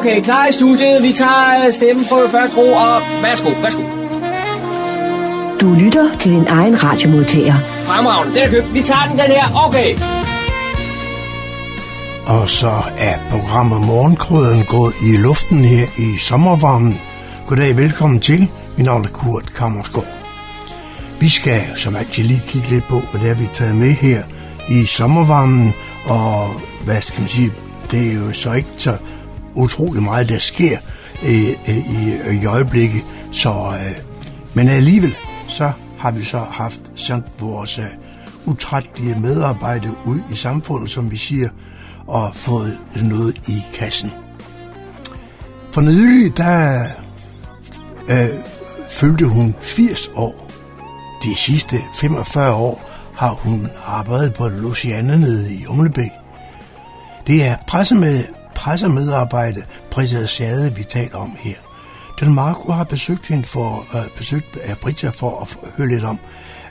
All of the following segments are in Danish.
Okay, klar i studiet. Vi tager øh, stemmen på første ro, og værsgo, værsgo. Du lytter til din egen radiomodtager. Fremragende, den er købt. Vi tager den, den her. Okay. Og så er programmet Morgenkrøden gået i luften her i sommervarmen. Goddag, velkommen til. Mit navn er Kurt Kammersgaard. Vi skal som altid lige kigge lidt på, hvad det er, vi har taget med her i sommervarmen. Og hvad skal man sige, det er jo så ikke så utrolig meget, der sker øh, øh, i, i, i øjeblikket. Så, øh, men alligevel, så har vi så haft sendt vores øh, utrættelige medarbejdere ud i samfundet, som vi siger, og fået noget i kassen. For nylig, der øh, følte hun 80 år. De sidste 45 år har hun arbejdet på Luciana nede i Umlebæk. Det er pressemed, pressemedarbejde, Britta Sade, vi taler om her. Den Marco har besøgt hende for, øh, besøgt øh, af Britta for at høre lidt om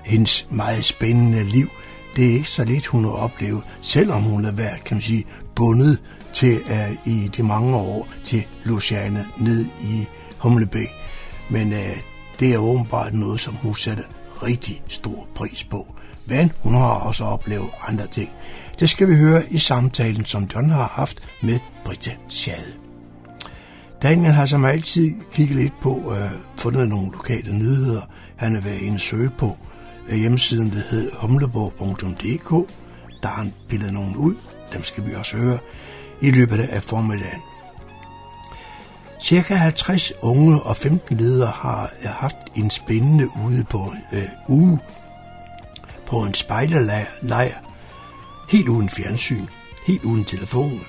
hendes meget spændende liv. Det er ikke så lidt, hun har oplevet, selvom hun har været, kan man sige, bundet til øh, i de mange år til Luciana ned i Humlebæk. Men øh, det er åbenbart noget, som hun sætter rigtig stor pris på. Men hun har også oplevet andre ting. Det skal vi høre i samtalen, som John har haft med Britta Schade. Daniel har som altid kigget lidt på, øh, fundet nogle lokale nyheder. Han er været inde søge på øh, hjemmesiden, der hedder humleborg.dk. Der har han pillet nogen ud. Dem skal vi også høre i løbet af formiddagen. Cirka 50 unge og 15 ledere har øh, haft en spændende ude på øh, uge på en spejderlejr, helt uden fjernsyn, helt uden telefoner.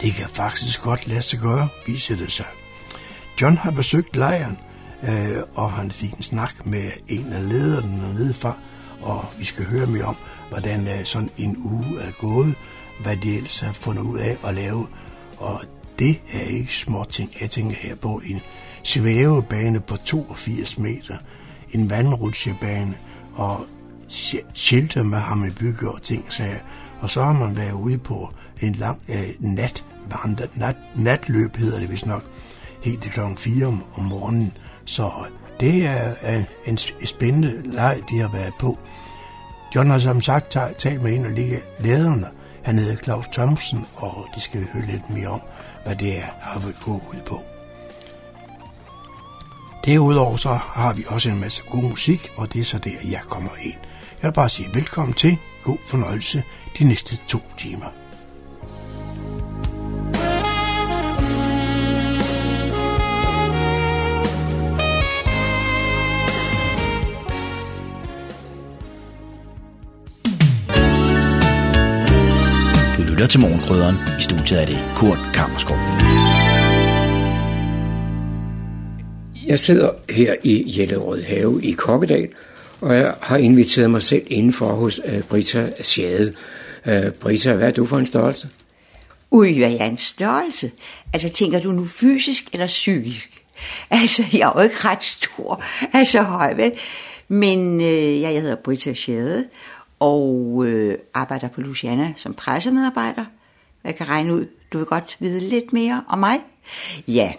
Det kan faktisk godt lade sig gøre, viser det sig. John har besøgt lejren, øh, og han fik en snak med en af lederne dernede fra, og vi skal høre mere om, hvordan øh, sådan en uge er gået, hvad de ellers har fundet ud af at lave. Og det er ikke små ting. Jeg tænker her på en svævebane på 82 meter, en vandrutsjebane og shelter med ham i bygge og ting. Så, og så har man været ude på en lang øh, nat, nat, natløb, hedder det vist nok, helt til klokken 4 om, om morgenen. Så det er øh, en, en spændende leg, de har været på. John har som sagt talt med en af lederne. Han hedder Claus Thomsen, og det skal vi høre lidt mere om, hvad det er, har vi gå ud på. Derudover så har vi også en masse god musik, og det er så der, jeg kommer ind. Jeg vil bare sige velkommen til. God fornøjelse de næste to timer. Du lytter til Morgenkrydderen. I studiet er det Kurt Kammerskov. Jeg sidder her i Jellerød Have i Kokkedal, og jeg har inviteret mig selv indenfor hos øh, Brita Sjade. Øh, Brita, hvad er du for en størrelse? Ui, hvad er en størrelse? Altså, tænker du nu fysisk eller psykisk? Altså, jeg er jo ikke ret stor, altså høj, vel? Men øh, ja, jeg hedder Brita Sjade, og øh, arbejder på Luciana som pressemedarbejder. Jeg kan regne ud, du vil godt vide lidt mere om mig. Ja,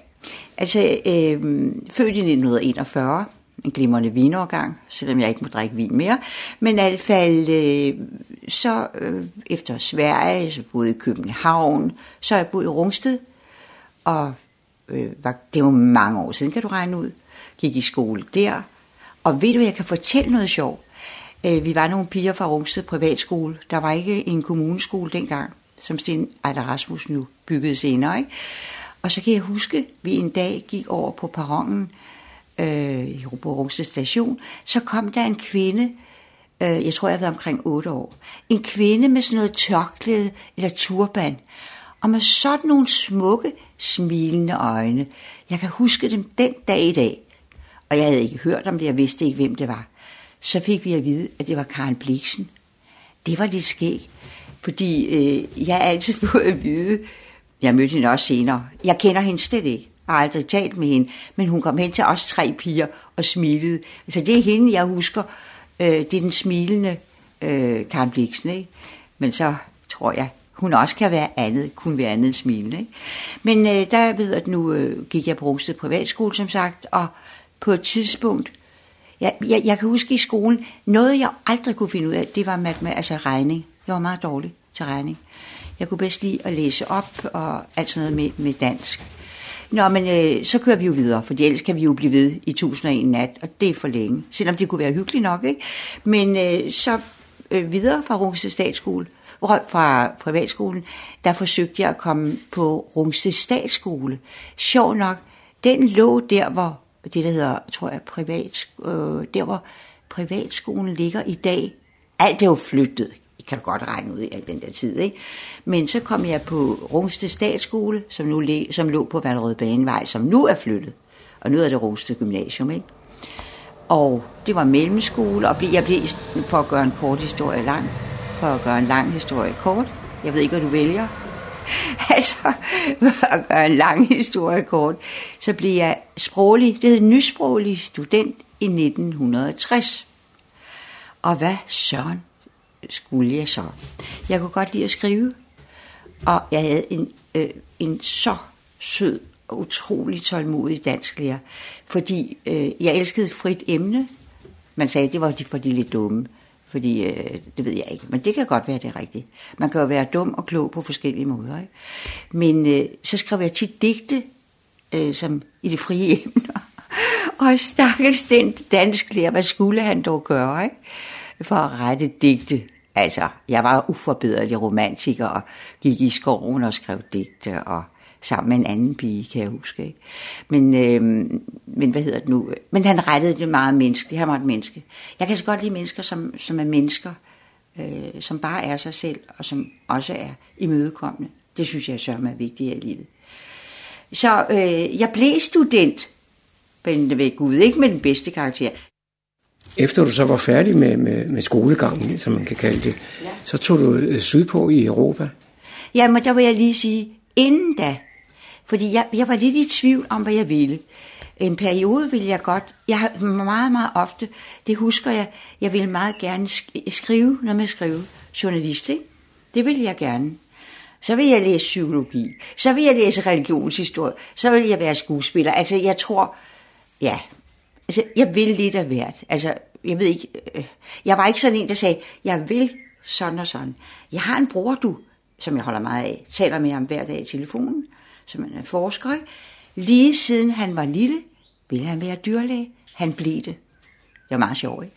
altså øh, født i 1941, en glimrende vinårgang, selvom jeg ikke må drikke vin mere. Men i hvert fald, øh, så øh, efter Sverige, så boede i København, så jeg boet i Rungsted, og øh, var, det var mange år siden, kan du regne ud. Gik i skole der, og ved du, jeg kan fortælle noget sjovt. Øh, vi var nogle piger fra Rungsted privatskole. Der var ikke en kommuneskole dengang, som Sten Ejder Rasmus nu byggede senere. Ikke? Og så kan jeg huske, at vi en dag gik over på perronen øh, Øh, i Rungsted station. Så kom der en kvinde, øh, jeg tror jeg var omkring 8 år. En kvinde med sådan noget tørklæde eller turban. Og med sådan nogle smukke, smilende øjne. Jeg kan huske dem den dag i dag. Og jeg havde ikke hørt om det, jeg vidste ikke, hvem det var så fik vi at vide, at det var Karen Bliksen. Det var lidt skægt, fordi øh, jeg har altid fået at vide, jeg mødte hende også senere, jeg kender hende slet ikke, har aldrig talt med hende, men hun kom hen til os tre piger og smilede. Altså det er hende, jeg husker, øh, det er den smilende øh, Karen Bliksen, ikke? Men så tror jeg, hun også kan være andet, kunne være andet end smilende. Ikke? Men øh, der ved at nu øh, gik jeg på Rungsted Privatskole, som sagt, og på et tidspunkt, jeg, jeg, jeg kan huske i skolen, noget jeg aldrig kunne finde ud af, det var matematik, altså regning. Jeg var meget dårlig til regning. Jeg kunne bedst lide at læse op og alt sådan noget med, med dansk. Nå, men øh, så kører vi jo videre, for ellers kan vi jo blive ved i 1001 nat, og det er for længe. Selvom det kunne være hyggeligt nok, ikke? Men øh, så øh, videre fra Rungsted Statsskole, hvor fra privatskolen, der forsøgte jeg at komme på Rungsted Statsskole. Sjov nok, den lå der, hvor det der hedder, tror jeg, privat, øh, der hvor privatskolen ligger i dag. Alt er jo flyttet, kan du godt regne ud i al den der tid, ikke? Men så kom jeg på Rungsted Statsskole, som, nu, som lå på Valrød Banevej, som nu er flyttet. Og nu er det Rungsted Gymnasium, ikke? Og det var mellemskole, og jeg blev, for at gøre en kort historie lang, for at gøre en lang historie kort, jeg ved ikke, hvad du vælger, altså, for at gøre en lang historie kort, så blev jeg sproglig, det hed nysproglig student i 1960. Og hvad søren skulle jeg så? Jeg kunne godt lide at skrive, og jeg havde en, øh, en så sød og utrolig tålmodig dansklærer, fordi øh, jeg elskede frit emne. Man sagde, det var for de lidt dumme, fordi øh, det ved jeg ikke, men det kan godt være, det er rigtigt. Man kan jo være dum og klog på forskellige måder. Ikke? Men øh, så skrev jeg tit digte, øh, som i det frie emner. og stakkels den dansklærer, hvad skulle han dog gøre, ikke? For at rette digte? Altså, jeg var uforbederlig romantiker og gik i skoven og skrev digte og sammen med en anden pige, kan jeg huske. Ikke? Men, øh, men hvad hedder det nu? Men han rettede det meget menneskeligt. Han var et menneske. Jeg kan så godt lide mennesker, som, som er mennesker, øh, som bare er sig selv, og som også er imødekommende. Det synes jeg sørger er vigtigt i livet. Så øh, jeg blev student, men ved Gud, ikke med den bedste karakter. Efter du så var færdig med, med, med skolegangen, som man kan kalde det, ja. så tog du øh, sydpå i Europa. Ja, men der vil jeg lige sige, inden da, fordi jeg, jeg var lidt i tvivl om, hvad jeg ville. En periode ville jeg godt, jeg har meget, meget ofte, det husker jeg, jeg ville meget gerne skrive, når man skrive journalist, ikke? Det ville jeg gerne. Så vil jeg læse psykologi, så vil jeg læse religionshistorie, så vil jeg være skuespiller. Altså, jeg tror, ja, altså, jeg vil lidt af hvert. Altså, jeg ved ikke, øh, jeg var ikke sådan en, der sagde, jeg vil sådan og sådan. Jeg har en bror, du, som jeg holder meget af, taler med ham hver dag i telefonen som han er forsker. Lige siden han var lille, ville han være dyrlæge. Han blev det. Det var meget sjovt, ikke?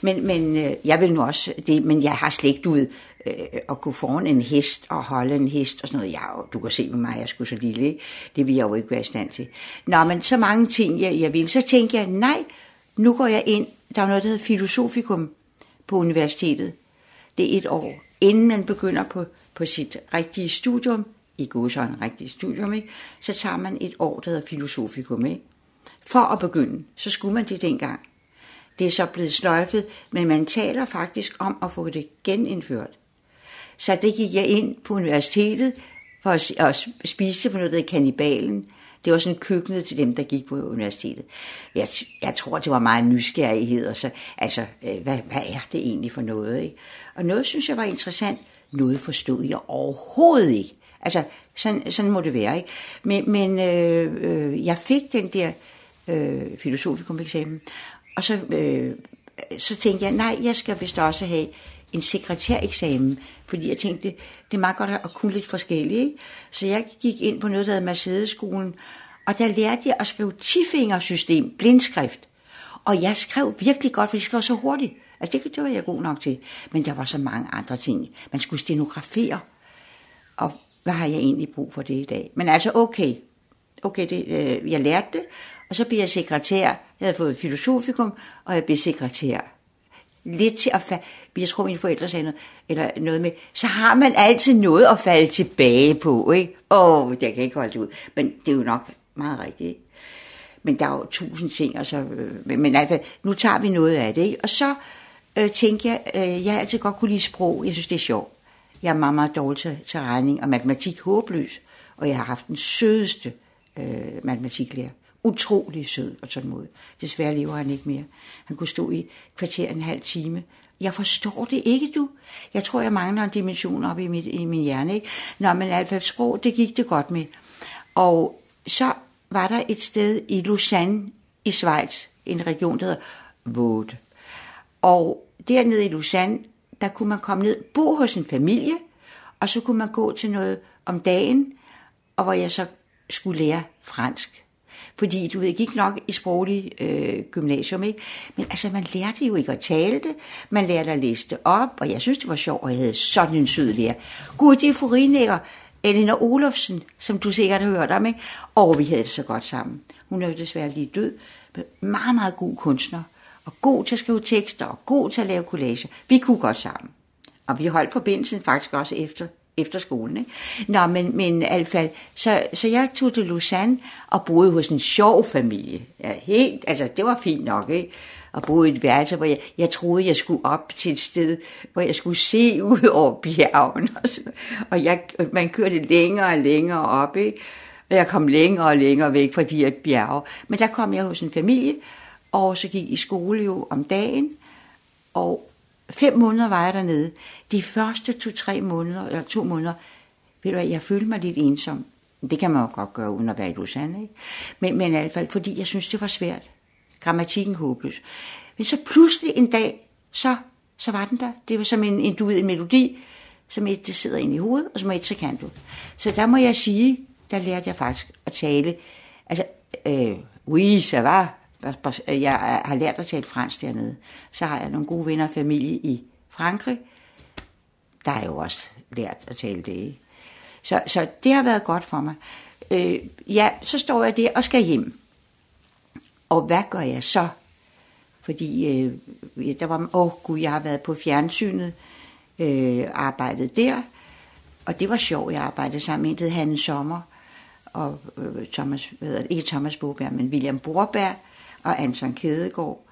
Men, men øh, jeg vil nu også det, men jeg har slet ikke, ud øh, at gå foran en hest og holde en hest og sådan noget. Jeg, du kan se med mig, jeg skulle så lille, ikke? Det vil jeg jo ikke være i stand til. Nå, men så mange ting, jeg, jeg vil. Så tænkte jeg, nej, nu går jeg ind. Der er noget, der hedder filosofikum på universitetet. Det er et år, inden man begynder på, på sit rigtige studium i går så en rigtig studium, ikke? så tager man et år, der hedder filosofikum. Ikke? For at begynde, så skulle man det dengang. Det er så blevet sløjfet, men man taler faktisk om at få det genindført. Så det gik jeg ind på universitetet for at, spise på noget, der kanibalen. Det var sådan køkkenet til dem, der gik på universitetet. Jeg, jeg tror, det var meget nysgerrighed. Og så, altså, øh, hvad, hvad er det egentlig for noget? Ikke? Og noget synes jeg var interessant. Noget forstod jeg overhovedet ikke. Altså, sådan, sådan må det være, ikke? Men, men øh, øh, jeg fik den der øh, filosofikum-eksamen, og så, øh, så tænkte jeg, nej, jeg skal vist også have en sekretæreksamen, fordi jeg tænkte, det er meget godt at kunne lidt forskelligt. Ikke? Så jeg gik ind på noget, der hedder Mercedes-skolen, og der lærte jeg at skrive tifingersystem, blindskrift. Og jeg skrev virkelig godt, for jeg skrev så hurtigt. Altså det, det var jeg god nok til. Men der var så mange andre ting. Man skulle stenografere. Og hvad har jeg egentlig brug for det i dag? Men altså, okay, okay det, øh, jeg lærte det, og så blev jeg sekretær. Jeg havde fået filosofikum, og jeg blev sekretær. Lidt til at falde, jeg tror mine forældre sagde noget, eller noget med, så har man altid noget at falde tilbage på, ikke? Åh, oh, jeg kan ikke holde det ud. Men det er jo nok meget rigtigt, ikke? Men der er jo tusind ting, og så, øh, men, men altså, nu tager vi noget af det, ikke? Og så øh, tænker jeg, øh, jeg har altid godt kunne lide sprog, jeg synes det er sjovt. Jeg er meget, meget dårlig til, til regning og matematik håbløs. Og jeg har haft den sødeste øh, Øh, matematiklærer. Utrolig sød og tålmodig. Desværre lever han ikke mere. Han kunne stå i kvarter en halv time Jeg forstår det ikke, du. Jeg tror, jeg mangler en dimension op i, mit, i min hjerne. Ikke? Nå, men i hvert fald sprog, det gik det godt med. Og så var der et sted i Lausanne i Schweiz, en region, der hedder Vaud. Og dernede i Lausanne, der kunne man komme ned, bo hos en familie, og så kunne man gå til noget om dagen, og hvor jeg så skulle lære fransk. Fordi du ved, jeg gik nok i sproglig øh, gymnasium, ikke? Men altså, man lærte jo ikke at tale det. Man lærte at læse det op, og jeg synes, det var sjovt, og jeg havde sådan en sød lærer. Gud, det er Furinækker, Elina Olofsen, som du sikkert har hørt om, ikke? Og vi havde det så godt sammen. Hun er jo desværre lige død. Meget, meget god kunstner. Og god til at skrive tekster, og god til at lave collager. Vi kunne godt sammen. Og vi holdt forbindelsen faktisk også efter efter skolen. Ikke? Nå, men, men i hvert fald, så, så jeg tog til Lausanne og boede hos en sjov familie. Ja, helt, altså, det var fint nok, ikke? Og boede i et værelse, hvor jeg, jeg troede, jeg skulle op til et sted, hvor jeg skulle se ud over bjergen. Og, så, og jeg, man kørte længere og længere op, ikke? Og jeg kom længere og længere væk fra de her bjerge. Men der kom jeg hos en familie, og så gik i skole jo om dagen, og Fem måneder var jeg dernede. De første to-tre måneder, eller to måneder, ved du hvad, jeg følte mig lidt ensom. Det kan man jo godt gøre, uden at være i Lausanne, ikke? Men, men i hvert fald, fordi jeg synes, det var svært. Grammatikken håbløs. Men så pludselig en dag, så, så var den der. Det var som en, en, du ved, en melodi, som et det sidder ind i hovedet, og som et, så kan du. Så der må jeg sige, der lærte jeg faktisk at tale. Altså, øh, oui, ça va, Øh, jeg har lært at tale fransk dernede. Så har jeg nogle gode venner og familie i Frankrig. Der har jeg jo også lært at tale det. Ikke? Så, så det har været godt for mig. Øh, ja, så står jeg der og skal hjem. Og hvad gør jeg så? Fordi øh, der var, åh oh, gud, jeg har været på fjernsynet, øh, arbejdet der, og det var sjovt, jeg arbejdede sammen med en, der Hanne Sommer, og øh, Thomas, hvad hedder det, ikke Thomas Boberg, men William Borberg, og Anton Kedegaard.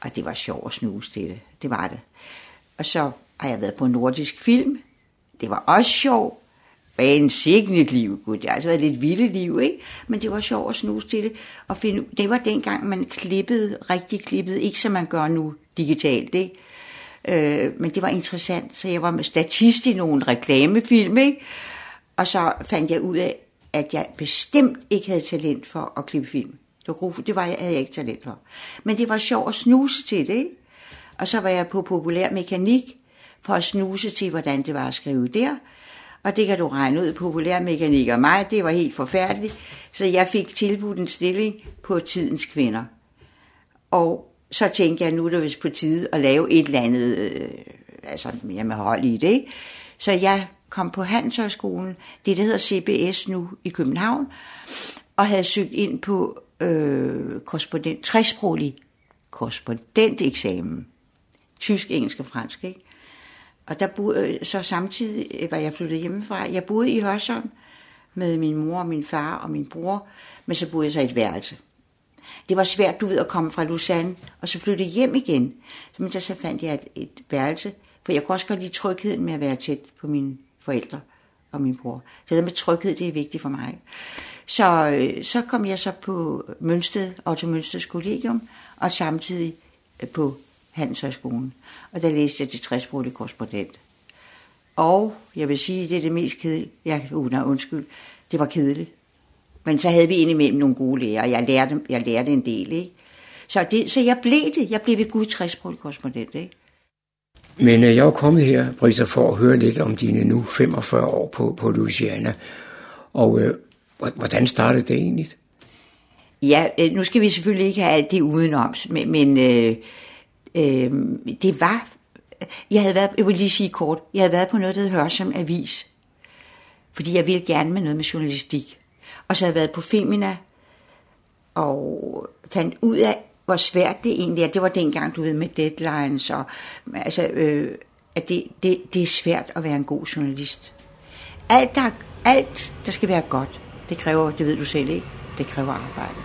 Og det var sjovt at snuse til det. Det var det. Og så har jeg været på nordisk film. Det var også sjovt. en signet liv, gud. Det har altså været lidt vilde liv, ikke? Men det var sjovt at snuse til det. Og finde, det var dengang, man klippede, rigtig klippede, ikke som man gør nu digitalt, ikke? Øh, men det var interessant, så jeg var med statist i nogle reklamefilm, ikke? Og så fandt jeg ud af, at jeg bestemt ikke havde talent for at klippe film. Det, det var jeg, havde jeg ikke talent for. Men det var sjovt at snuse til det, ikke? Og så var jeg på populær mekanik for at snuse til, hvordan det var at skrive der. Og det kan du regne ud, populær mekanik og mig, det var helt forfærdeligt. Så jeg fik tilbudt en stilling på tidens kvinder. Og så tænkte jeg, nu er det vist på tide at lave et eller andet, øh, altså mere med hold i det, ikke? Så jeg kom på Handelshøjskolen, det der hedder CBS nu i København, og havde søgt ind på øh, korrespondent, træsproglig korrespondenteksamen. Tysk, engelsk og fransk, ikke? Og der boede, øh, så samtidig øh, var jeg flyttet hjemmefra. Jeg boede i Hørsholm med min mor og min far og min bror, men så boede jeg så i et værelse. Det var svært, du ved, at komme fra Lausanne og så flytte hjem igen. Men så, så fandt jeg et, et værelse, for jeg kunne også godt lide trygheden med at være tæt på mine forældre og min bror. Det med tryghed, det er vigtigt for mig. Så, øh, så kom jeg så på Mønsted, Otto Mønsteds Kollegium, og samtidig øh, på Handelshøjskolen. Og der læste jeg til 60 korrespondent. Og jeg vil sige, det er det mest kedelige. Jeg, uh, nej, undskyld. Det var kedeligt. Men så havde vi indimellem nogle gode lærere, og jeg lærte, jeg lærte en del, ikke? Så, det, så jeg blev det. Jeg blev ved Gud 60 korrespondent, ikke? Men øh, jeg er kommet her, Brisa, for at høre lidt om dine nu 45 år på, på Louisiana. Og øh, hvordan startede det egentlig? Ja, øh, nu skal vi selvfølgelig ikke have alt det udenom, men, men øh, øh, det var... Jeg havde været, jeg vil lige sige kort, jeg havde været på noget, der hedder Hørsom Avis, fordi jeg ville gerne med noget med journalistik. Og så havde jeg været på Femina, og fandt ud af, hvor svært det egentlig er. Det var dengang, du ved, med deadlines, og altså, øh, at det, det, det er svært at være en god journalist. Alt der, alt, der skal være godt, det kræver, det ved du selv ikke, det kræver arbejde.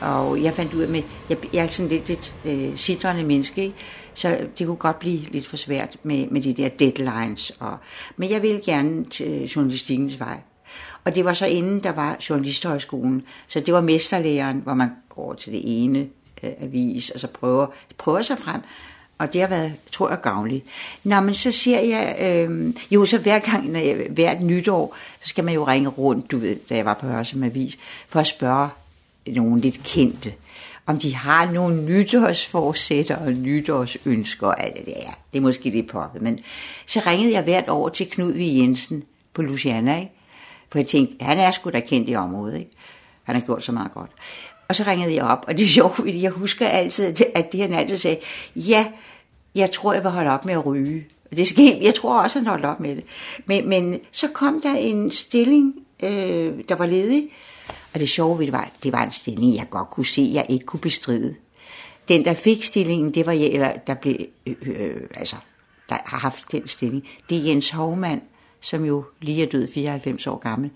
Og jeg fandt ud af, at jeg, jeg er sådan lidt et øh, citrende menneske, ikke? så det kunne godt blive lidt for svært med, med de der deadlines. Og, men jeg ville gerne til øh, journalistikkens vej. Og det var så inden der var journalisthøjskolen, så det var mesterlæren, hvor man går til det ene øh, avis, og så prøver, prøver sig frem og det har været, tror jeg, gavnligt. Nå, men så ser jeg, øh, jo, så hver gang, når jeg, hvert nytår, så skal man jo ringe rundt, du ved, da jeg var på Hørsum Avis, for at spørge nogle lidt kendte, om de har nogle nytårsforsætter og nytårsønsker. Altså, det det er måske lidt poppet, men så ringede jeg hvert år til Knud V. Jensen på Luciana, ikke? For jeg tænkte, han er sgu da kendt i området, ikke? Han har gjort så meget godt. Og så ringede jeg op, og det er sjovt, fordi jeg husker altid, at det han altid sagde, ja, jeg tror, jeg vil holde op med at ryge. Og det skete, jeg tror også, han holdt op med det. Men, men så kom der en stilling, øh, der var ledig, og det sjove ved det var, det var en stilling, jeg godt kunne se, jeg ikke kunne bestride. Den, der fik stillingen, det var jeg, eller der blev, øh, øh, altså, der har haft den stilling, det er Jens Hovmand, som jo lige er død 94 år gammel.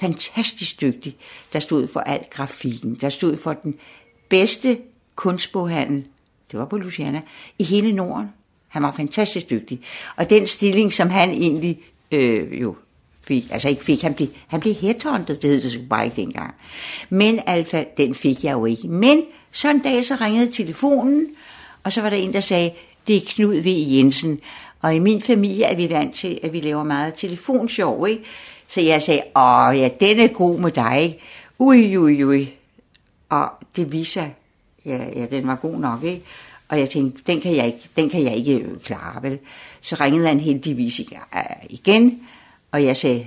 Fantastisk dygtig, der stod for al grafikken, der stod for den bedste kunstboghandel, det var på Luciana, i hele Norden. Han var fantastisk dygtig. Og den stilling, som han egentlig øh, jo fik, altså ikke fik, han blev, han blev headhunted, det hed det så bare ikke dengang. Men alfa, den fik jeg jo ikke. Men så en dag, så ringede telefonen, og så var der en, der sagde, det er Knud V. Jensen, og i min familie er vi vant til, at vi laver meget telefonsjov, ikke? Så jeg sagde, åh ja, den er god med dig, ikke? Ui, ui, ui. Og det viser, ja, ja, den var god nok, ikke? Og jeg tænkte, den kan jeg ikke, den kan jeg ikke øh, klare, vel? Så ringede han heldigvis øh, igen, og jeg sagde,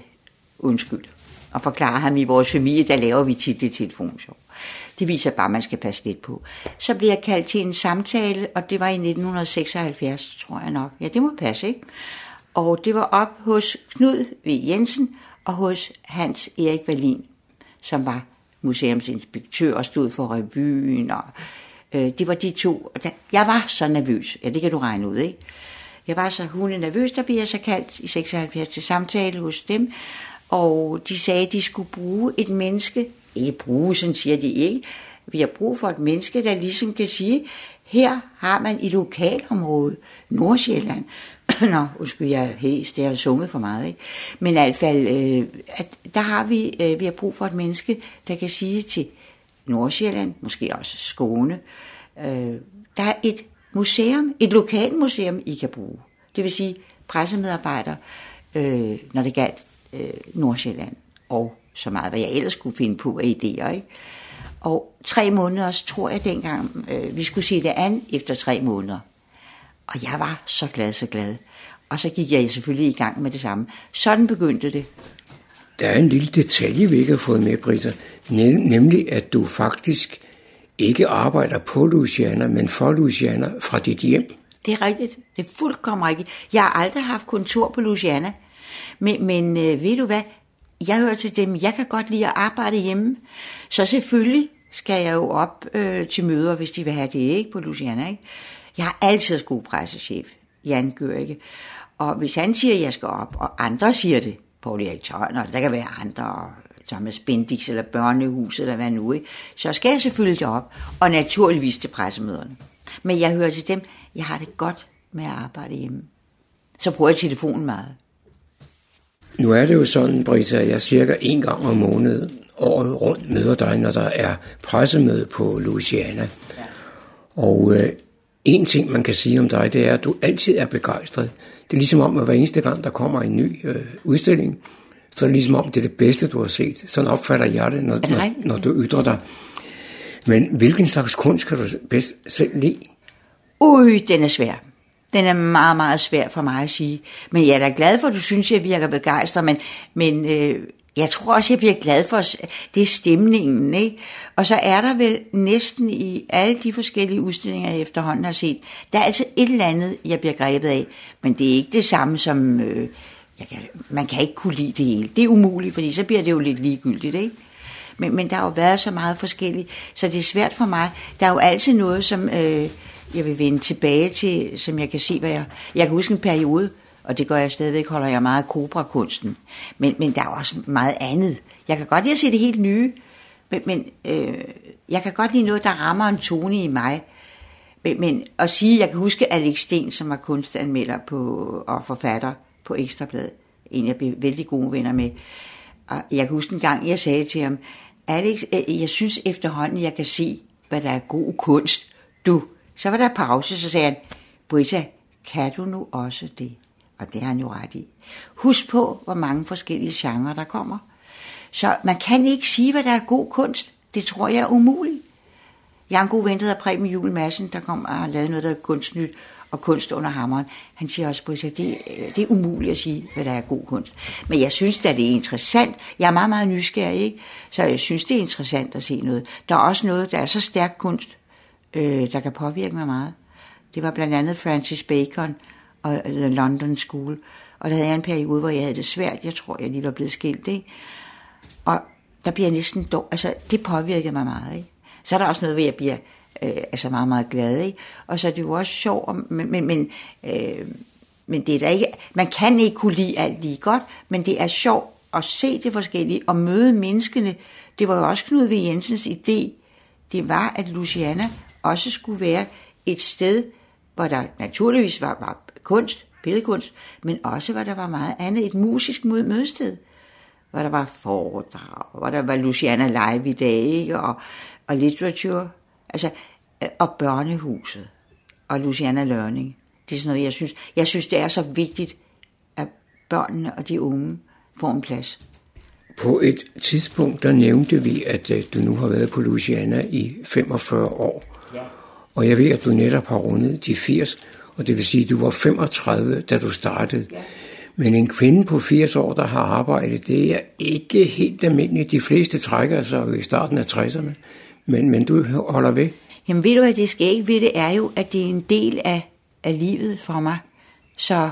undskyld. Og forklarede ham, i vores familie, der laver vi tit det telefonsjov. Det viser bare, at man skal passe lidt på. Så blev jeg kaldt til en samtale, og det var i 1976, tror jeg nok. Ja, det må passe, ikke? Og det var op hos Knud V. Jensen og hos Hans Erik Valin, som var museumsinspektør og stod for revyen. Og, øh, det var de to. Og Jeg var så nervøs. Ja, det kan du regne ud, ikke? Jeg var så hunde nervøs, der blev jeg så kaldt i 76 til samtale hos dem. Og de sagde, at de skulle bruge et menneske, ikke bruge, sådan siger de ikke. Vi har brug for et menneske, der ligesom kan sige, her har man i lokalområdet, Nordsjælland, Nå, undskyld, jeg er hæs, det har sunget for meget, ikke? Men i hvert fald, øh, at der har vi, øh, vi har brug for et menneske, der kan sige til Nordsjælland, måske også Skåne, øh, der er et museum, et lokalmuseum, I kan bruge. Det vil sige pressemedarbejdere, øh, når det galt øh, Nordsjælland og så meget, hvad jeg ellers skulle finde på af idéer. Ikke? Og tre måneder, tror jeg dengang, øh, vi skulle se det an efter tre måneder. Og jeg var så glad, så glad. Og så gik jeg selvfølgelig i gang med det samme. Sådan begyndte det. Der er en lille detalje, vi ikke har fået med, Britta. Nemlig, at du faktisk ikke arbejder på Louisiana, men for Louisiana fra dit hjem. Det er rigtigt. Det er fuldkommen rigtigt. Jeg har aldrig haft kontor på Louisiana. Men, men øh, ved du hvad? Jeg hører til dem, jeg kan godt lide at arbejde hjemme. Så selvfølgelig skal jeg jo op øh, til møder, hvis de vil have det, ikke? På Luciana, ikke? Jeg har altid god pressechef, Jan Gørke. Og hvis han siger, at jeg skal op, og andre siger det, Paul Erik Tørner, der kan være andre, Thomas Bendix eller Børnehus eller hvad nu, ikke? så skal jeg selvfølgelig op, og naturligvis til pressemøderne. Men jeg hører til dem, jeg har det godt med at arbejde hjemme. Så bruger jeg telefonen meget. Nu er det jo sådan, Brita, at jeg cirka en gang om måneden året rundt møder dig, når der er pressemøde på Louisiana. Ja. Og øh, en ting, man kan sige om dig, det er, at du altid er begejstret. Det er ligesom om, at hver eneste gang, der kommer en ny øh, udstilling, så er det ligesom om, det er det bedste, du har set. Sådan opfatter jeg det, når, når, når du ytrer dig. Men hvilken slags kunst kan du bedst selv lide? Ui, den er svær. Den er meget, meget svær for mig at sige. Men jeg er da glad for, at du synes, jeg virker begejstret, men, men øh, jeg tror også, jeg bliver glad for, det er stemningen, ikke? Og så er der vel næsten i alle de forskellige udstillinger, jeg efterhånden har set, der er altså et eller andet, jeg bliver grebet af, men det er ikke det samme som, øh, jeg kan, man kan ikke kunne lide det hele. Det er umuligt, fordi så bliver det jo lidt ligegyldigt, ikke? Men, men der har jo været så meget forskelligt, så det er svært for mig. Der er jo altid noget, som øh, jeg vil vende tilbage til, som jeg kan se, hvad jeg... Jeg kan huske en periode, og det gør jeg stadigvæk, holder jeg meget af kobrakunsten. Men, men der er også meget andet. Jeg kan godt lide at se det helt nye, men, men øh, jeg kan godt lide noget, der rammer en tone i mig. Men, men at sige, jeg kan huske Alex Sten, som var kunstanmelder på, og forfatter på Ekstrabladet, en jeg blev vældig gode venner med. Og jeg kan huske en gang, jeg sagde til ham, Alex, øh, jeg synes efterhånden, jeg kan se, hvad der er god kunst. Du, så var der pause, så sagde han, Britta, kan du nu også det? Og det har han jo ret i. Husk på, hvor mange forskellige genrer der kommer. Så man kan ikke sige, hvad der er god kunst. Det tror jeg er umuligt. Jeg har en god ven, der hedder Preben Jule Madsen, der kom og har lavet noget, der er kunstnyt og kunst under hammeren. Han siger også, at det, det er umuligt at sige, hvad der er god kunst. Men jeg synes at det er interessant. Jeg er meget, meget nysgerrig, ikke? så jeg synes, det er interessant at se noget. Der er også noget, der er så stærk kunst, øh, der kan påvirke mig meget. Det var blandt andet Francis Bacon og The London School. Og der havde jeg en periode, hvor jeg havde det svært. Jeg tror, jeg lige var blevet skilt. Ikke? Og der bliver jeg næsten dog, altså det påvirker mig meget. Ikke? Så er der også noget hvor jeg bliver øh, altså meget, meget glad. Ikke? Og så er det jo også sjovt, men, men, men, øh, men det er da ikke, man kan ikke kunne lide alt lige godt, men det er sjovt at se det forskellige og møde menneskene. Det var jo også Knud V. Jensens idé. Det var, at Luciana også skulle være et sted, hvor der naturligvis var, var kunst, billedkunst, men også hvor der var meget andet, et musisk mødested hvor der var foredrag, hvor der var Luciana Live i dag, ikke? Og, og litteratur, altså, øh, og børnehuset, og Luciana Learning. Det er sådan noget, jeg synes, jeg synes, det er så vigtigt, at børnene og de unge får en plads. På et tidspunkt, der nævnte vi, at øh, du nu har været på Luciana i 45 år. Og jeg ved, at du netop har rundet de 80, og det vil sige, at du var 35, da du startede. Ja. Men en kvinde på 80 år, der har arbejdet, det er ikke helt almindeligt. De fleste trækker sig i starten af 60'erne. Men, men du holder ved. Jamen ved du hvad, det skal ikke ved det er jo, at det er en del af, af livet for mig. Så,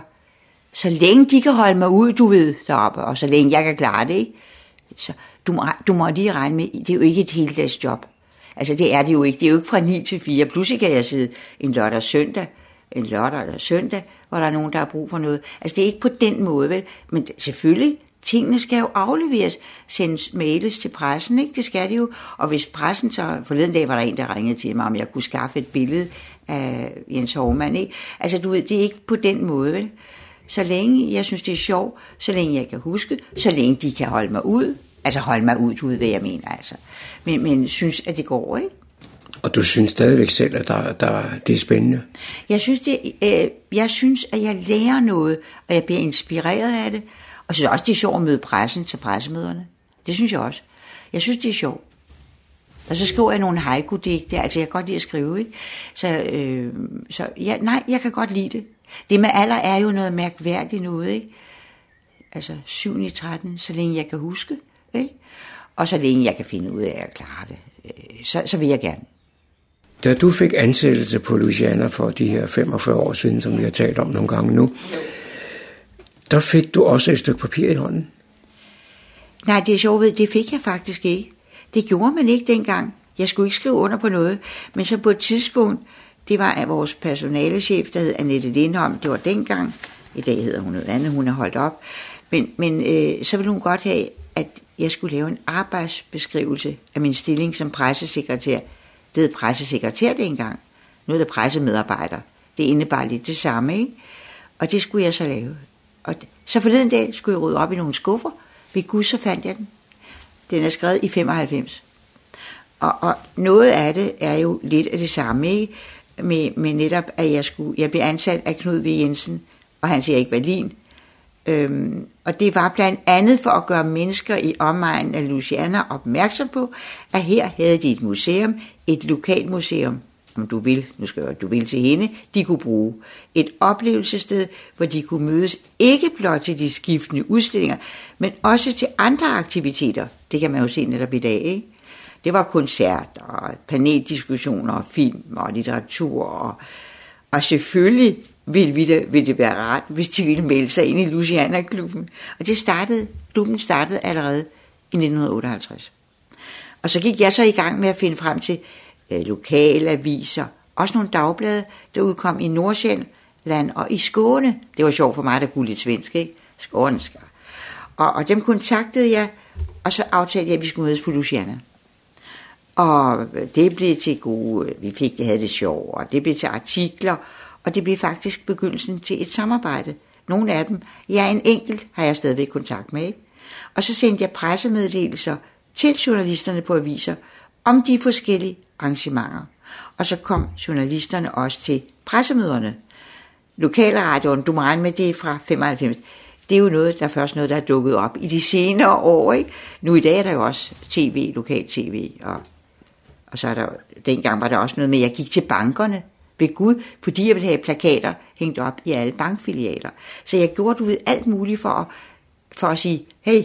så længe de kan holde mig ud, du ved, deroppe, og så længe jeg kan klare det, ikke? Så du må, du må lige regne med, det er jo ikke et heldags job. Altså det er det jo ikke. Det er jo ikke fra 9 til 4. Pludselig kan jeg sidde en lørdag og søndag, en lørdag eller søndag, hvor der er nogen, der har brug for noget. Altså det er ikke på den måde, vel? Men selvfølgelig, tingene skal jo afleveres, sendes mails til pressen, ikke? Det skal det jo. Og hvis pressen så, forleden dag var der en, der ringede til mig, om jeg kunne skaffe et billede af Jens Hormann, ikke? Altså du ved, det er ikke på den måde, vel? Så længe jeg synes, det er sjovt, så længe jeg kan huske, så længe de kan holde mig ud, altså holde mig ud, ved, hvad jeg mener, altså. Men, men synes, at det går, ikke? Og du synes stadigvæk selv, at der, der, det er spændende? Jeg synes, det, øh, jeg synes, at jeg lærer noget, og jeg bliver inspireret af det. Og jeg synes også, det er sjovt at møde pressen til pressemøderne. Det synes jeg også. Jeg synes, det er sjovt. Og så skriver jeg nogle haiku-digte, altså jeg kan godt lide at skrive, ikke? Så, øh, så ja, nej, jeg kan godt lide det. Det med alder er jo noget mærkværdigt noget, ikke? Altså 7 i 13, så længe jeg kan huske, ikke? Og så længe jeg kan finde ud af at klare det, øh, så, så vil jeg gerne. Da du fik ansættelse på Louisiana for de her 45 år siden, som vi har talt om nogle gange nu, der fik du også et stykke papir i hånden. Nej, det er sjovt, det fik jeg faktisk ikke. Det gjorde man ikke dengang. Jeg skulle ikke skrive under på noget, men så på et tidspunkt, det var af vores personalechef, der hed Annette Lindholm, det var dengang, i dag hedder hun noget andet, hun er holdt op, men, men øh, så ville hun godt have, at jeg skulle lave en arbejdsbeskrivelse af min stilling som pressesekretær det hed pressesekretær dengang. Nu er det pressemedarbejder. Det indebar lidt det samme, ikke? Og det skulle jeg så lave. Og så forleden dag skulle jeg rydde op i nogle skuffer. Ved Gud, så fandt jeg den. Den er skrevet i 95. Og, og noget af det er jo lidt af det samme, ikke? Med, med netop, at jeg, skulle, jeg blev ansat af Knud V. Jensen, og han siger ikke Berlin, Øhm, og det var blandt andet for at gøre mennesker i omegnen af Louisiana opmærksom på, at her havde de et museum, et lokalmuseum, om du vil, nu skal jeg, du vil til hende, de kunne bruge. Et oplevelsessted, hvor de kunne mødes ikke blot til de skiftende udstillinger, men også til andre aktiviteter. Det kan man jo se netop i dag, ikke? Det var koncerter, og paneldiskussioner, og film og litteratur, og, og selvfølgelig ville, vi det, ville det være rart, hvis de ville melde sig ind i Luciana-klubben. Og det startede, klubben startede allerede i 1958. Og så gik jeg så i gang med at finde frem til øh, lokale aviser, også nogle dagblade, der udkom i Nordsjælland og i Skåne. Det var sjovt for mig, der kunne lidt svensk, ikke? Skånsk. Og, og dem kontaktede jeg, og så aftalte jeg, at vi skulle mødes på Luciana. Og det blev til gode, vi fik det, havde det sjovt, og det blev til artikler, og det blev faktisk begyndelsen til et samarbejde. Nogle af dem, ja en enkelt, har jeg stadigvæk kontakt med. Ikke? Og så sendte jeg pressemeddelelser til journalisterne på aviser om de forskellige arrangementer. Og så kom journalisterne også til pressemøderne. lokalradioen, du må regne med, det fra 95. Det er jo noget, der er først noget, der er dukket op i de senere år. Ikke? Nu i dag er der jo også tv, lokal tv, og, og så er der, dengang var der også noget med, at jeg gik til bankerne ved Gud, fordi jeg ville have plakater hængt op i alle bankfilialer. Så jeg gjorde ud ved alt muligt for at, for at sige, hey,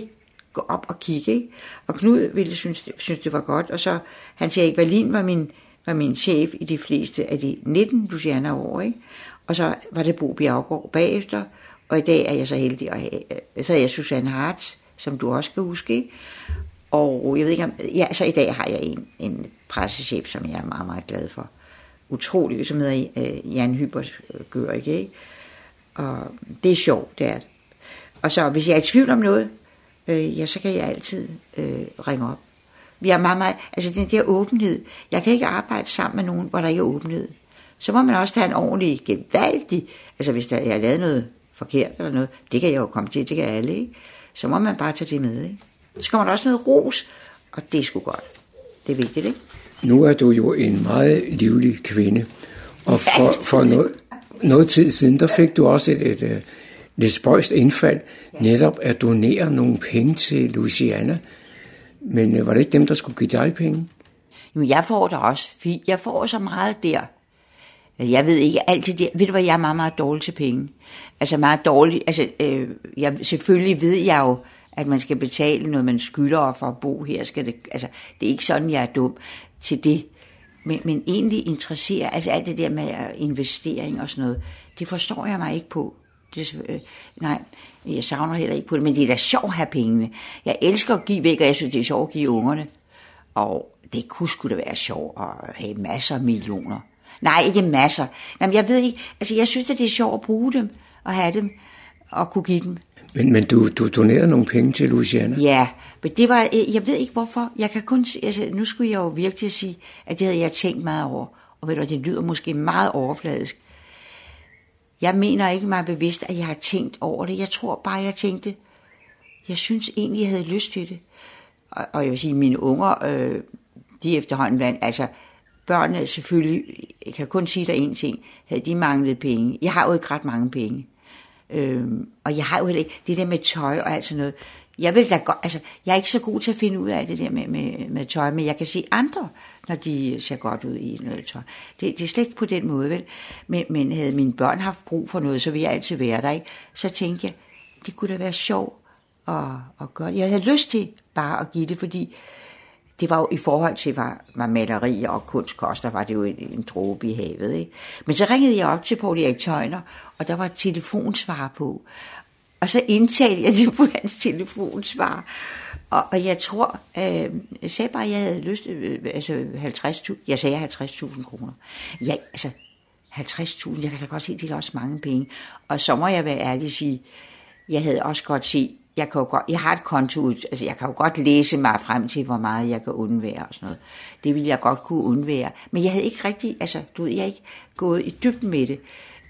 gå op og kigge. Ikke? Og Knud ville synes, synes, det var godt, og så han sagde, at Berlin var min, var min chef i de fleste af de 19 Luciana år. Ikke? Og så var det Bo Bjergård bagefter, og i dag er jeg så heldig at have, øh, så er jeg Susanne Hartz, som du også kan huske, ikke? Og jeg ved ikke om, ja, så i dag har jeg en, en pressechef, som jeg er meget, meget glad for. Utrolig, som hedder øh, Jan Hybert øh, gør, ikke? Og det er sjovt, det er det. Og så hvis jeg er i tvivl om noget, øh, ja, så kan jeg altid øh, ringe op. Vi har meget, meget, altså den der åbenhed. Jeg kan ikke arbejde sammen med nogen, hvor der ikke er åbenhed. Så må man også have en ordentlig, gevaldig, altså hvis der, jeg har lavet noget forkert eller noget, det kan jeg jo komme til, det kan alle, ikke? Så må man bare tage det med, ikke? Så kommer der også noget ros, og det er sgu godt. Det er vigtigt, ikke? Nu er du jo en meget livlig kvinde, og for, for noget, noget tid siden, der fik du også et, et, et lidt spøjst indfald, netop at donere nogle penge til Louisiana. Men øh, var det ikke dem, der skulle give dig penge? Jo, jeg får da også. Jeg får så meget der. Jeg ved ikke altid det. Ved du hvad, jeg er meget, meget dårlig til penge. Altså meget dårlig. Altså, øh, jeg, selvfølgelig ved jeg jo, at man skal betale noget, man skylder for at bo her. Skal det, altså, det er ikke sådan, jeg er dum til det. Men, men egentlig interesserer, altså alt det der med investering og sådan noget, det forstår jeg mig ikke på. Det, øh, nej, jeg savner heller ikke på det, men det er da sjovt at have pengene. Jeg elsker at give væk, og jeg synes, det er sjovt at give ungerne. Og det kunne sgu da være sjovt at have masser af millioner. Nej, ikke masser. Jamen, jeg ved ikke, altså jeg synes, at det er sjovt at bruge dem, og have dem, og kunne give dem. Men, men du, du donerede nogle penge til Louisiana? Ja, men det var, øh, jeg ved ikke hvorfor. Jeg kan kun, altså, nu skulle jeg jo virkelig sige, at det havde jeg tænkt meget over. Og ved du, det lyder måske meget overfladisk. Jeg mener ikke mig bevidst, at jeg har tænkt over det. Jeg tror bare, jeg tænkte, jeg synes egentlig, jeg havde lyst til det. Og, og jeg vil sige, mine unger, øh, de efterhånden blandt, altså børnene selvfølgelig, jeg kan kun sige dig en ting, havde de manglet penge. Jeg har jo ikke ret mange penge. Øhm, og jeg har jo ikke det der med tøj og alt sådan noget. Jeg vil da godt, altså, jeg er ikke så god til at finde ud af det der med, med, med tøj, men jeg kan se andre, når de ser godt ud i noget tøj. Det, det er slet ikke på den måde, vel? Men, men havde mine børn haft brug for noget, så ville jeg altid være der, ikke? Så tænkte jeg, det kunne da være sjovt at, at gøre det. Jeg havde lyst til bare at give det, fordi det var jo i forhold til, hvad, hvad maleri og kunst koster, var det jo en, en dråbe i havet. Ikke? Men så ringede jeg op til Paul Erik Tøjner, og der var et telefonsvar på. Og så indtalte jeg det på hans telefonsvar. Og, og jeg tror, øh, jeg sagde bare, at jeg havde lyst, øh, altså 50.000, jeg sagde 50.000 kroner. Ja, altså 50.000, jeg kan da godt se, det er også mange penge. Og så må jeg være ærlig og sige, jeg havde også godt set, jeg, kan jo godt, jeg har et konto, altså jeg kan jo godt læse mig frem til, hvor meget jeg kan undvære og sådan noget. Det ville jeg godt kunne undvære. Men jeg havde ikke rigtig, altså du ved, jeg ikke gået i dybden med det.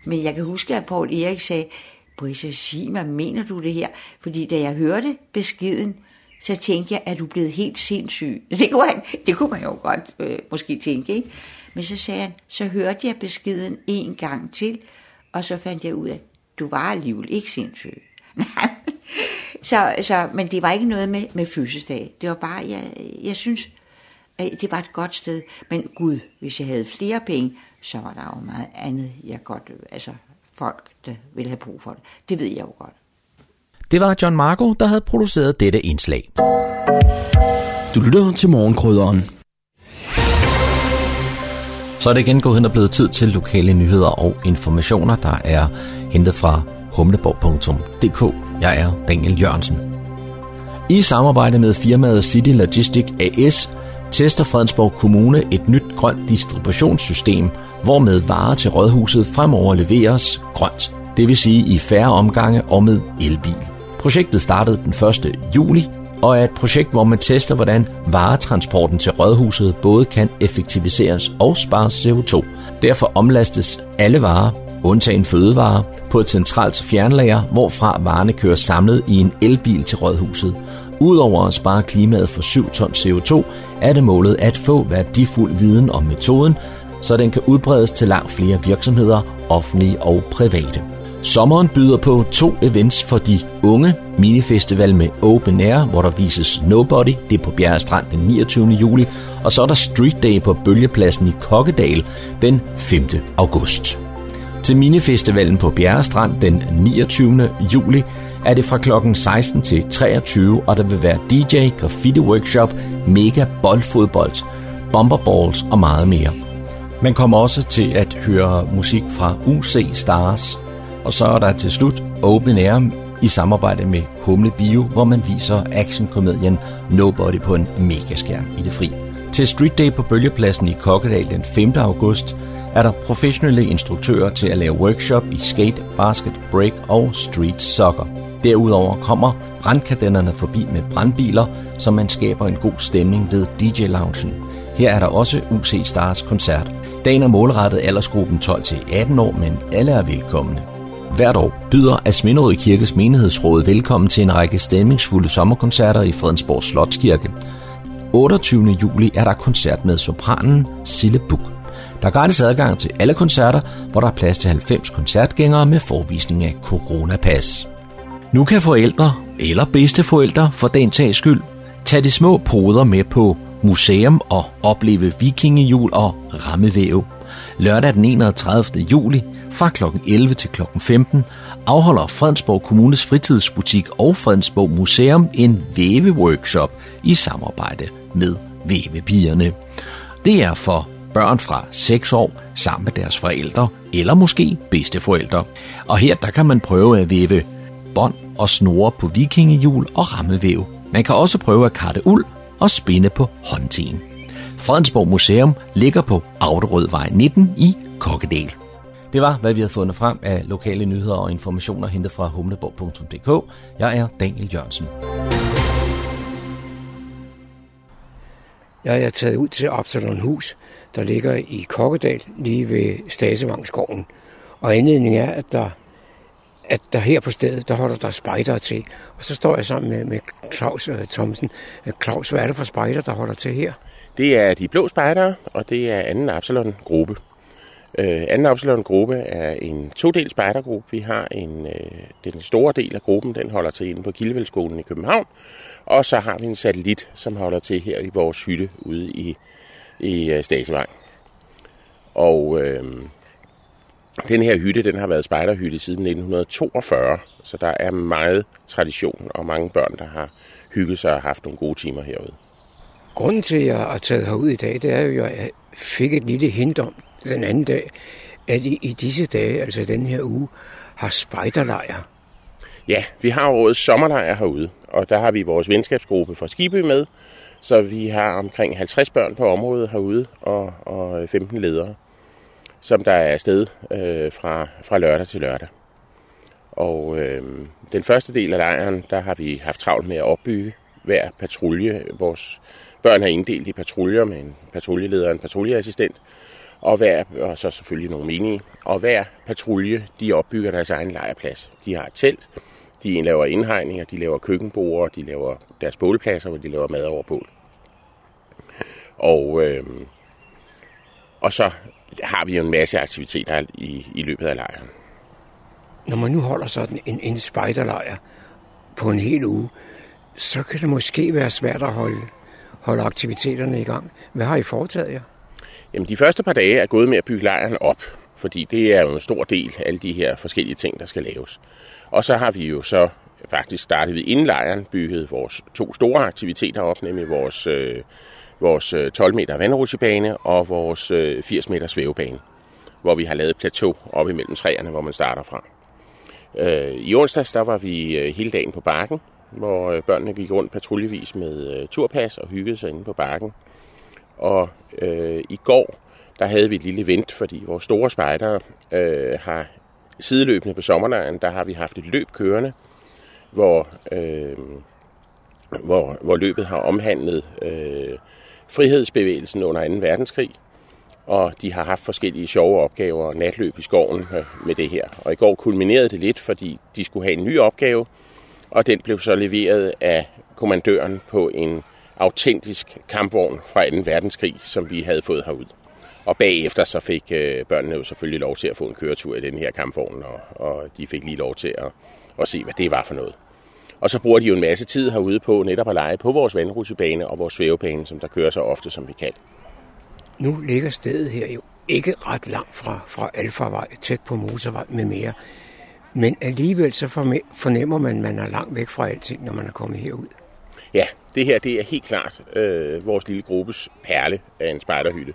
Men jeg kan huske, at Paul Erik sagde, Brisa, sig mig, mener du det her? Fordi da jeg hørte beskeden, så tænkte jeg, at du blevet helt sindssyg? Det kunne, han, det kunne man jo godt øh, måske tænke, ikke? Men så sagde han, så hørte jeg beskeden en gang til, og så fandt jeg ud af, at du var alligevel ikke sindssyg. så, så, men det var ikke noget med, med fødselsdag. Det var bare, jeg, jeg synes, at det var et godt sted. Men gud, hvis jeg havde flere penge, så var der jo meget andet, jeg godt, altså folk, der ville have brug for det. Det ved jeg jo godt. Det var John Marco, der havde produceret dette indslag. Du lytter til morgenkrydderen. Så er det igen gået hen og blevet tid til lokale nyheder og informationer, der er hentet fra humleborg.dk. Jeg er Daniel Jørgensen. I samarbejde med firmaet City Logistic AS tester Fredensborg Kommune et nyt grønt distributionssystem, hvormed varer til rådhuset fremover leveres grønt, det vil sige i færre omgange og med elbil. Projektet startede den 1. juli og er et projekt, hvor man tester, hvordan varetransporten til rådhuset både kan effektiviseres og spares CO2. Derfor omlastes alle varer, undtagen fødevarer, på et centralt fjernlager, hvorfra varerne kører samlet i en elbil til rådhuset. Udover at spare klimaet for 7 ton CO2, er det målet at få værdifuld viden om metoden, så den kan udbredes til langt flere virksomheder offentlige og private. Sommeren byder på to events for de unge. Minifestival med Open Air, hvor der vises Nobody, det er på Bjerre Strand den 29. juli, og så er der Street Day på Bølgepladsen i Kokkedal den 5. august. Til minifestivalen på Bjergestrand den 29. juli er det fra kl. 16 til 23, og der vil være DJ, graffiti workshop, mega boldfodbold, bomberballs og meget mere. Man kommer også til at høre musik fra UC Stars, og så er der til slut Open Air i samarbejde med Humle Bio, hvor man viser actionkomedien Nobody på en megaskærm i det fri. Til Street Day på Bølgepladsen i Kokkedal den 5. august er der professionelle instruktører til at lave workshop i skate, basket, break og street soccer. Derudover kommer brandkadennerne forbi med brandbiler, så man skaber en god stemning ved DJ-loungen. Her er der også UC Stars koncert. Dagen er målrettet aldersgruppen 12-18 år, men alle er velkomne. Hvert år byder Asminderød Kirkes menighedsråd velkommen til en række stemningsfulde sommerkoncerter i Fredensborg Slotskirke. 28. juli er der koncert med sopranen Sille Buk. Der er gratis adgang til alle koncerter, hvor der er plads til 90 koncertgængere med forvisning af coronapas. Nu kan forældre eller bedsteforældre for den tages skyld tage de små poder med på museum og opleve vikingejul og rammevæv. Lørdag den 31. juli fra kl. 11 til kl. 15 afholder Fredensborg Kommunes fritidsbutik og Fredensborg Museum en væveworkshop i samarbejde med vævepigerne. Det er for børn fra 6 år sammen med deres forældre eller måske bedsteforældre. Og her der kan man prøve at væve bånd og snore på vikingehjul og rammevæv. Man kan også prøve at karte uld og spinde på håndtigen. Fredensborg Museum ligger på Auderødvej 19 i Kokkedal. Det var, hvad vi havde fundet frem af lokale nyheder og informationer hentet fra humleborg.dk. Jeg er Daniel Jørgensen. Jeg er taget ud til Absalon Hus, der ligger i Kokkedal, lige ved Stasevangsgården. Og anledningen er, at der, at der her på stedet, der holder der spejdere til. Og så står jeg sammen med, med Claus uh, Thomsen. Øh, Claus, hvad er det for spejder, der holder til her? Det er de blå spejdere, og det er anden Absalon-gruppe. Øh, anden Absalon-gruppe er en todel spejdergruppe. Vi har en, øh, den store del af gruppen, den holder til inde på Kildevældskolen i København. Og så har vi en satellit, som holder til her i vores hytte ude i, i uh, Stasevej. Og øh, den her hytte, den har været spejderhytte siden 1942, så der er meget tradition og mange børn, der har hygget sig og haft nogle gode timer herude. Grunden til, at jeg er taget herud i dag, det er jo, at jeg fik et lille hint om den anden dag, at i, i disse dage, altså den her uge, har spejderlejr. Ja, vi har årets sommerlejr herude, og der har vi vores venskabsgruppe fra Skibø med, så vi har omkring 50 børn på området herude og, og 15 ledere, som der er afsted øh, fra, fra lørdag til lørdag. Og øh, den første del af lejren, der har vi haft travlt med at opbygge hver patrulje. Vores børn er inddelt i patruljer med en patruljeleder og en patruljeassistent, og, hver, og så selvfølgelig nogle menige. Og hver patrulje, de opbygger deres egen lejrplads. De har et telt, de laver indhegninger, de laver køkkenbord, de laver deres bålpladser, hvor de laver mad over bål. Og, øh, og så har vi jo en masse aktiviteter i, i løbet af lejren. Når man nu holder sådan en, en spejderlejr på en hel uge, så kan det måske være svært at holde, holde aktiviteterne i gang. Hvad har I foretaget jer? Jamen, de første par dage er gået med at bygge lejren op, fordi det er jo en stor del af alle de her forskellige ting, der skal laves. Og så har vi jo så faktisk startet vi inden lejren bygget vores to store aktiviteter op, nemlig vores, øh, vores øh, 12 meter vandrutsjebane og vores øh, 80 meter svævebane, hvor vi har lavet plateau op imellem træerne, hvor man starter fra. Øh, I onsdags der var vi øh, hele dagen på bakken, hvor øh, børnene gik rundt patruljevis med øh, turpas og hyggede sig inde på bakken. Og øh, i går, der havde vi et lille event, fordi vores store spejdere øh, har sideløbende på sommerlejren, der har vi haft et løb kørende, hvor, øh, hvor, hvor løbet har omhandlet øh, frihedsbevægelsen under 2. verdenskrig, og de har haft forskellige sjove opgaver og natløb i skoven øh, med det her. Og i går kulminerede det lidt, fordi de skulle have en ny opgave, og den blev så leveret af kommandøren på en autentisk kampvogn fra 2. verdenskrig, som vi havde fået herud. Og bagefter så fik øh, børnene jo selvfølgelig lov til at få en køretur i den her kampvogn, og, og de fik lige lov til at, at se, hvad det var for noget. Og så bruger de jo en masse tid herude på netop at lege på vores vandrutsjebane og vores svævebane, som der kører så ofte, som vi kan. Nu ligger stedet her jo ikke ret langt fra, fra Alfarvej, tæt på motorvej med mere. Men alligevel så fornemmer man, at man er langt væk fra alting, når man er kommet herud. Ja, det her det er helt klart øh, vores lille gruppes perle af en spejderhytte.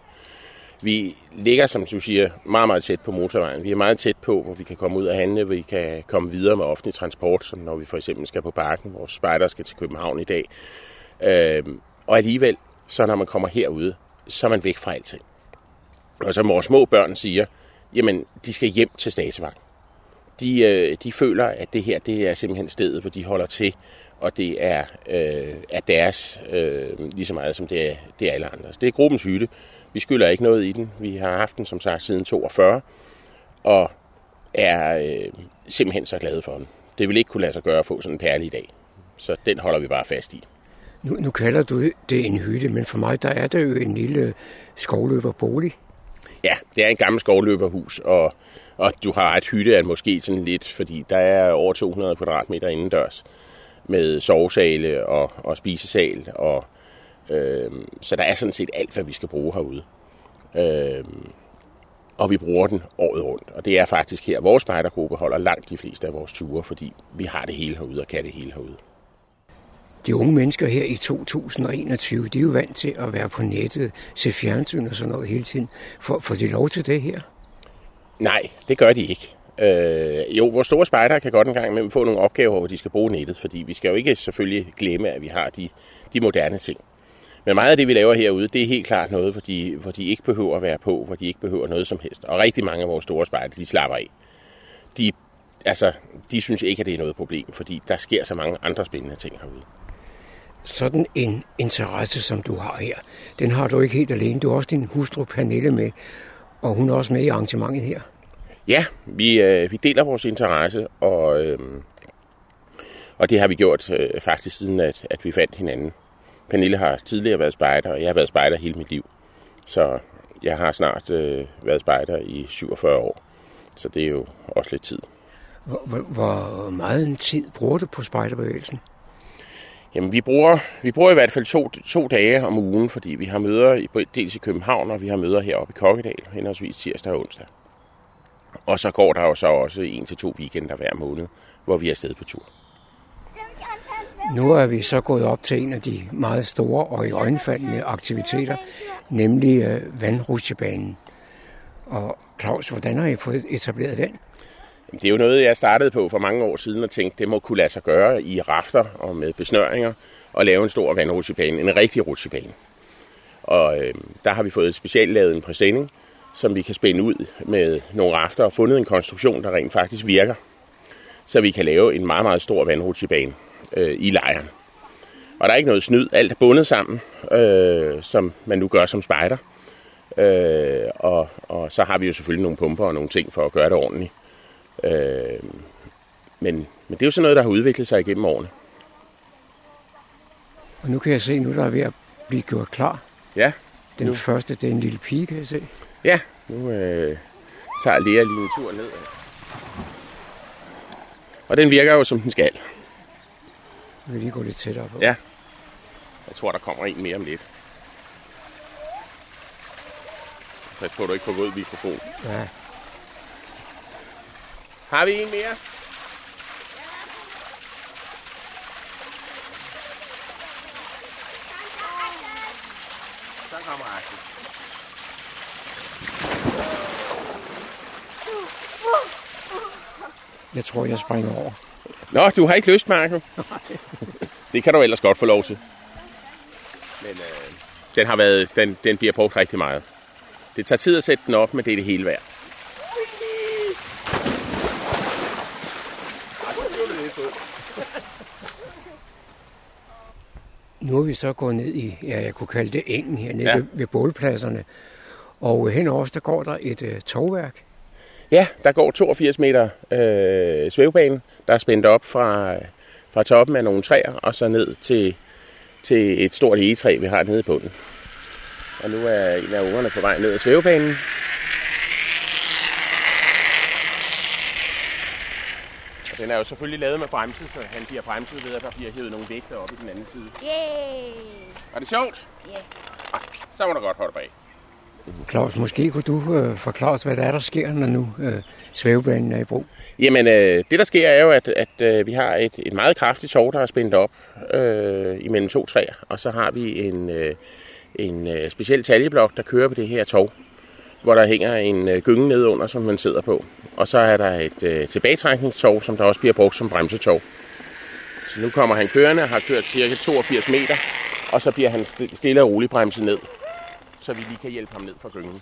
Vi ligger, som du siger, meget, meget tæt på motorvejen. Vi er meget tæt på, hvor vi kan komme ud og handle, hvor vi kan komme videre med offentlig transport, som når vi for eksempel skal på parken. Vores spejder skal til København i dag. Øh, og alligevel, så når man kommer herude, så er man væk fra alting. Og som vores små børn siger, jamen, de skal hjem til Stasevang. De, øh, de føler, at det her det er simpelthen stedet, hvor de holder til, og det er, øh, er deres øh, lige så meget, som det er, det er alle andres. Det er gruppens hytte. Vi skylder ikke noget i den. Vi har haft den, som sagt, siden 42, og er øh, simpelthen så glade for den. Det vil ikke kunne lade sig gøre at få sådan en perle i dag. Så den holder vi bare fast i. Nu, nu kalder du det en hytte, men for mig der er det jo en lille skovløberbolig. Ja, det er en gammel skovløberhus, og, og du har et hytte er måske sådan lidt, fordi der er over 200 kvadratmeter indendørs med sovesale og, og spisesal, og øh, så der er sådan set alt, hvad vi skal bruge herude. Øh, og vi bruger den året rundt. Og det er faktisk her, vores spejdergruppe holder langt de fleste af vores ture, fordi vi har det hele herude og kan det hele herude de unge mennesker her i 2021, de er jo vant til at være på nettet, se fjernsyn og sådan noget hele tiden. For, får de lov til det her? Nej, det gør de ikke. Øh, jo, vores store spejdere kan godt en gang imellem få nogle opgaver, hvor de skal bruge nettet, fordi vi skal jo ikke selvfølgelig glemme, at vi har de, de moderne ting. Men meget af det, vi laver herude, det er helt klart noget, hvor de, hvor de ikke behøver at være på, hvor de ikke behøver noget som helst. Og rigtig mange af vores store spejder, de slapper af. De, altså, de synes ikke, at det er noget problem, fordi der sker så mange andre spændende ting herude sådan en interesse, som du har her, den har du ikke helt alene. Du har også din hustru Pernille med, og hun er også med i arrangementet her. Ja, vi, øh, vi deler vores interesse, og, øh, og det har vi gjort øh, faktisk siden, at, at vi fandt hinanden. Pernille har tidligere været spejder, og jeg har været spejder hele mit liv. Så jeg har snart øh, været spejder i 47 år, så det er jo også lidt tid. Hvor, hvor meget en tid bruger du på spejderbevægelsen? Jamen, vi bruger, vi bruger i hvert fald to, to dage om ugen, fordi vi har møder i, dels i København, og vi har møder heroppe i Kokkedal, henholdsvis tirsdag og onsdag. Og så går der jo så også en til to weekender hver måned, hvor vi er afsted på tur. Nu er vi så gået op til en af de meget store og i øjenfaldende aktiviteter, nemlig øh, vandrutsjebanen. Og Claus, hvordan har I fået etableret den? Det er jo noget, jeg startede på for mange år siden og tænkte, det må kunne lade sig gøre i rafter og med besnøringer og lave en stor vandrutsjebane, en rigtig rutsjebane. Og øh, der har vi fået specielt lavet en præsending, som vi kan spænde ud med nogle rafter og fundet en konstruktion, der rent faktisk virker. Så vi kan lave en meget, meget stor vandrutsjebane øh, i lejren. Og der er ikke noget snyd. Alt er bundet sammen, øh, som man nu gør som spejder. Øh, og, og så har vi jo selvfølgelig nogle pumper og nogle ting for at gøre det ordentligt. Øh, men, men det er jo sådan noget, der har udviklet sig igennem årene. Og nu kan jeg se, nu der er ved at blive gjort klar. Ja. Den nu. første, det er en lille pige, kan jeg se. Ja, nu øh, tager Lea lige en tur ned. Og den virker jo, som den skal. Vi vil lige gå lidt tættere på. Ja. Jeg tror, der kommer en mere om lidt. På, at du ikke får våd mikrofon. Ja. Har vi en mere? Så kommer Axel. Jeg tror, jeg springer over. Nå, du har ikke lyst, Marco. det kan du ellers godt få lov til. Men øh, den, har været, den, den bliver brugt rigtig meget. Det tager tid at sætte den op, men det er det hele værd. Nu er vi så gået ned i, ja, jeg kunne kalde det engen her nede ja. ved, ved bålpladserne. Og henover der går der et uh, togværk. Ja, der går 82 meter øh, svævbane, der er spændt op fra, fra toppen af nogle træer, og så ned til, til et stort egetræ, vi har nede i bunden. Og nu er en af ungerne på vej ned ad svævebanen. Og den er jo selvfølgelig lavet med bremse, så han bliver bremset ved, at der bliver hævet nogle vægte op i den anden side. Yay! Var det sjovt? Ja. Nej, så må du godt holde bag. Claus, måske kunne du øh, forklare os, hvad der er, der sker, når nu øh, svævebanen er i brug? Jamen, øh, det der sker er jo, at, at øh, vi har et, et meget kraftigt tog, der er spændt op øh, imellem to træer. Og så har vi en, øh, en øh, speciel taljeblok, der kører på det her tog, hvor der hænger en øh, gynge nedunder, som man sidder på. Og så er der et øh, tilbagetrækningstog, som der også bliver brugt som bremsetog. Så nu kommer han kørende og har kørt cirka 82 meter, og så bliver han stille og roligt bremset ned, så vi lige kan hjælpe ham ned fra gyngen.